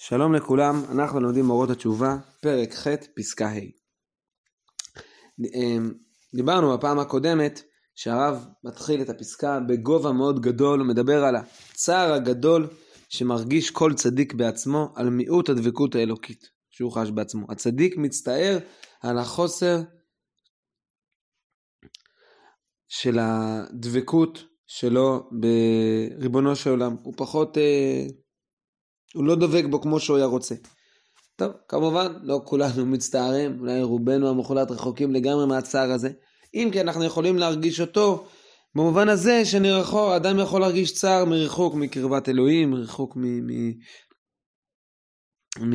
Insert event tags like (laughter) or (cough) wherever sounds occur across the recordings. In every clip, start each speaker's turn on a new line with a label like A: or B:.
A: שלום לכולם, אנחנו לומדים מורות התשובה, פרק ח', פסקה ה'. אמ, דיברנו בפעם הקודמת שהרב מתחיל את הפסקה בגובה מאוד גדול, הוא מדבר על הצער הגדול שמרגיש כל צדיק בעצמו על מיעוט הדבקות האלוקית שהוא חש בעצמו. הצדיק מצטער על החוסר של הדבקות שלו בריבונו של עולם. הוא פחות... אה, הוא לא דבק בו כמו שהוא היה רוצה. טוב, כמובן, לא כולנו (laughs) מצטערים, אולי רובנו המוחלט רחוקים לגמרי מהצער הזה. אם כי אנחנו יכולים להרגיש אותו במובן הזה שנרחוק, אדם יכול להרגיש צער מריחוק מקרבת אלוהים, מריחוק מ... מ... מ...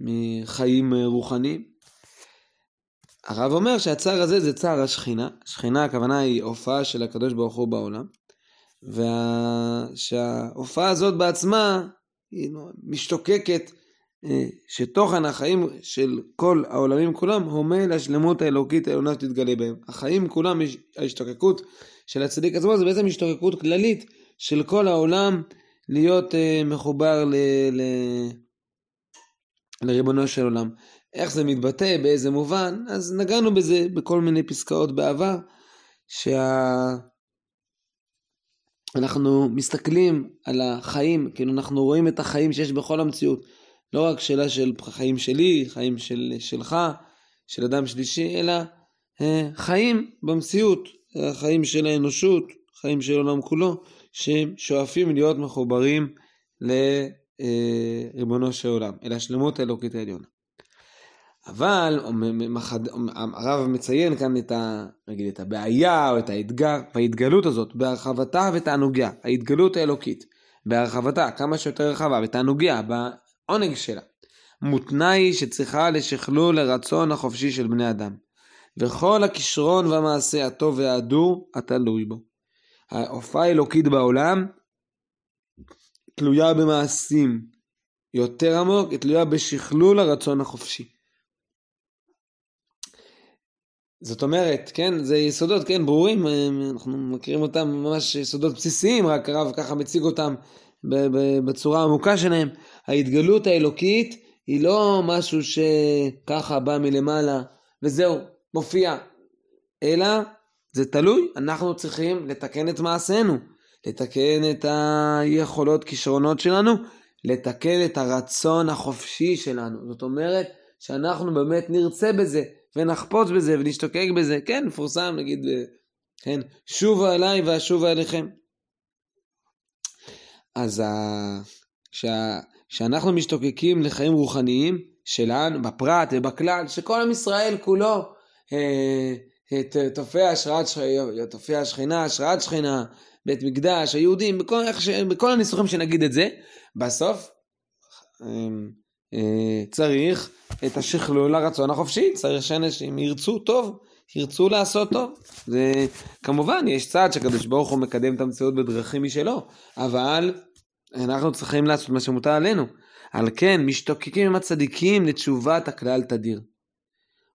A: מחיים רוחניים. הרב אומר שהצער הזה זה צער השכינה, שכינה הכוונה היא הופעה של הקדוש ברוך הוא בעולם, ושההופעה הזאת בעצמה משתוקקת, אה, שתוכן החיים של כל העולמים כולם הומה לשלמות האלוקית העליונה שתתגלה בהם. החיים כולם, ההשתוקקות של הצדיק עצמו זה בעצם השתוקקות כללית של כל העולם להיות uh, מחובר ל, ל, לריבונו של עולם. איך זה מתבטא, באיזה מובן, אז נגענו בזה בכל מיני פסקאות בעבר, שה... אנחנו מסתכלים על החיים, כאילו אנחנו רואים את החיים שיש בכל המציאות. לא רק שאלה של חיים שלי, חיים של, שלך, של אדם שלישי, אלא אה, חיים במציאות, החיים של האנושות, חיים של עולם כולו, ששואפים להיות מחוברים לריבונו של עולם, אל השלמות האלוקית העליונה. אבל הרב מציין כאן את, ה, נגיד, את הבעיה או את האתגר בהתגלות הזאת, בהרחבתה ותענוגיה, ההתגלות האלוקית, בהרחבתה כמה שיותר רחבה ותענוגיה, בעונג שלה, מותנה היא שצריכה לשכלול לרצון החופשי של בני אדם, וכל הכישרון והמעשה הטוב וההדור התלוי בו. ההופעה האלוקית בעולם תלויה במעשים יותר עמוק, היא תלויה בשכלול הרצון החופשי. זאת אומרת, כן, זה יסודות, כן, ברורים, אנחנו מכירים אותם ממש יסודות בסיסיים, רק הרב ככה מציג אותם בצורה עמוקה שלהם. ההתגלות האלוקית היא לא משהו שככה בא מלמעלה וזהו, מופיע, אלא זה תלוי, אנחנו צריכים לתקן את מעשינו, לתקן את היכולות, כישרונות שלנו, לתקן את הרצון החופשי שלנו. זאת אומרת, שאנחנו באמת נרצה בזה. ונחפוץ בזה ונשתוקק בזה, כן, מפורסם, נגיד, אה, כן, שובה אליי ואשובה אליכם. אז כשאנחנו משתוקקים לחיים רוחניים שלנו, בפרט ובכלל, שכל עם ישראל כולו אה, אה, תופע השראת תופע השכינה, השראת שכינה, בית מקדש, היהודים, בכל, בכל הניסוחים שנגיד את זה, בסוף צריך את השכלול לרצון החופשי, צריך שאנשים ירצו טוב, ירצו לעשות טוב. וכמובן, יש צעד שקדוש ברוך הוא מקדם את המציאות בדרכים משלו, אבל אנחנו צריכים לעשות מה שמוטל עלינו. על כן, משתוקקים עם הצדיקים לתשובת הכלל תדיר.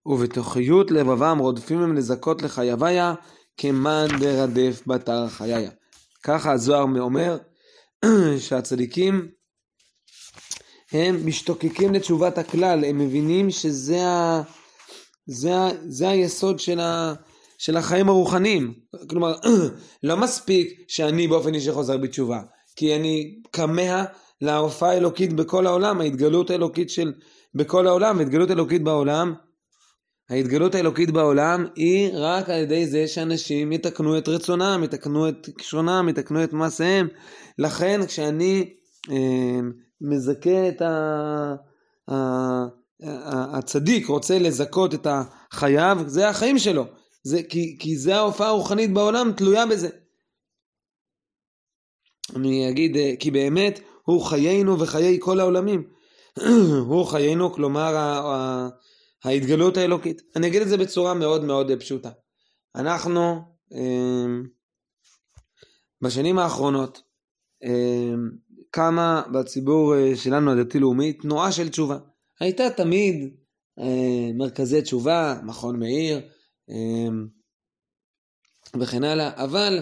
A: ובתוכיות לבבם רודפים הם לזכות לחייביה, כמאן דרדף בתר חייה. ככה הזוהר אומר (clears throat) שהצדיקים הם משתוקקים לתשובת הכלל, הם מבינים שזה ה... זה, ה... זה היסוד של, ה... של החיים הרוחניים. כלומר, (clears throat) לא מספיק שאני באופן אישי חוזר בתשובה, כי אני כמה להופעה האלוקית בכל העולם, ההתגלות האלוקית של... בכל העולם, ההתגלות האלוקית בעולם. ההתגלות האלוקית בעולם היא רק על ידי זה שאנשים יתקנו את רצונם, יתקנו את כישרונם, יתקנו את מעשיהם. לכן כשאני אה, מזכה את ה... הצדיק רוצה לזכות את החייו, זה החיים שלו. זה, כי, כי זה ההופעה הרוחנית בעולם, תלויה בזה. אני אגיד, אה, כי באמת הוא חיינו וחיי כל העולמים. (clears throat) הוא חיינו, כלומר ההתגלות האלוקית. אני אגיד את זה בצורה מאוד מאוד פשוטה. אנחנו אה, בשנים האחרונות אה, קמה בציבור אה, שלנו הדתי-לאומי תנועה של תשובה. הייתה תמיד אה, מרכזי תשובה, מכון מאיר אה, וכן הלאה, אבל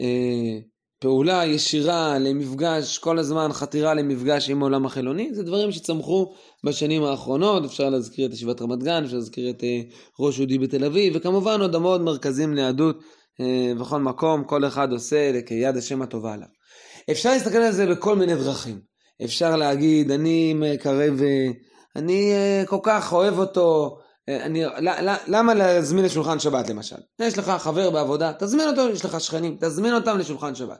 A: אה, פעולה ישירה למפגש, כל הזמן חתירה למפגש עם העולם החילוני, זה דברים שצמחו בשנים האחרונות, אפשר להזכיר את ישיבת רמת גן, אפשר להזכיר את אה, ראש יהודי בתל אביב, וכמובן עוד המון מרכזים ליהדות אה, בכל מקום, כל אחד עושה כיד השם הטובה עליו. אפשר להסתכל על זה בכל מיני דרכים. אפשר להגיד, אני מקרב, אה, אני כל כך אוהב אותו, אני, למה להזמין לשולחן שבת למשל? יש לך חבר בעבודה, תזמין אותו, יש לך שכנים, תזמין אותם לשולחן שבת.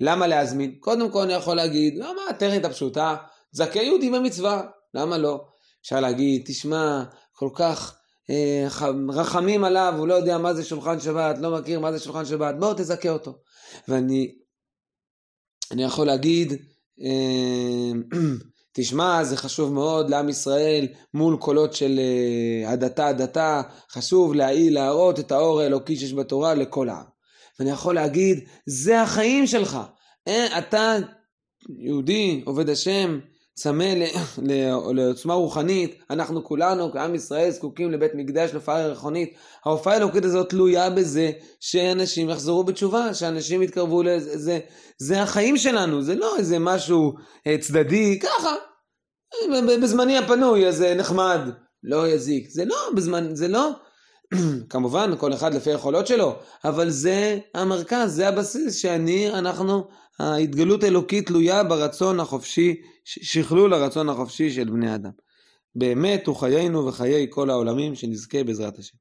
A: למה להזמין? קודם כל אני יכול להגיד, למה הטכנית הפשוטה, זכאי יהודי במצווה, למה לא? אפשר להגיד, תשמע, כל כך אה, רחמים עליו, הוא לא יודע מה זה שולחן שבת, לא מכיר מה זה שולחן שבת, בוא תזכה אותו. ואני אני יכול להגיד, אה, (clears throat) תשמע, זה חשוב מאוד לעם ישראל מול קולות של אה, הדתה הדתה, חשוב להעיל, להראות את האור האלוקי שיש בתורה לכל העם. ואני יכול להגיד, זה החיים שלך. אה, אתה יהודי, עובד השם, צמא לעוצמה רוחנית, אנחנו כולנו כעם ישראל זקוקים לבית מקדש, להופעה רוחנית. ההופעה האלוקית הזאת תלויה בזה שאנשים יחזרו בתשובה, שאנשים יתקרבו לזה, זה, זה החיים שלנו, זה לא איזה משהו אה, צדדי, ככה, בזמני הפנוי, אז נחמד, לא יזיק. זה לא, בזמן, זה לא, (clears throat) כמובן, כל אחד לפי היכולות שלו, אבל זה המרכז, זה הבסיס שאני, אנחנו, ההתגלות האלוקית תלויה ברצון החופשי, שכלול הרצון החופשי של בני אדם. באמת הוא חיינו וחיי כל העולמים שנזכה בעזרת השם.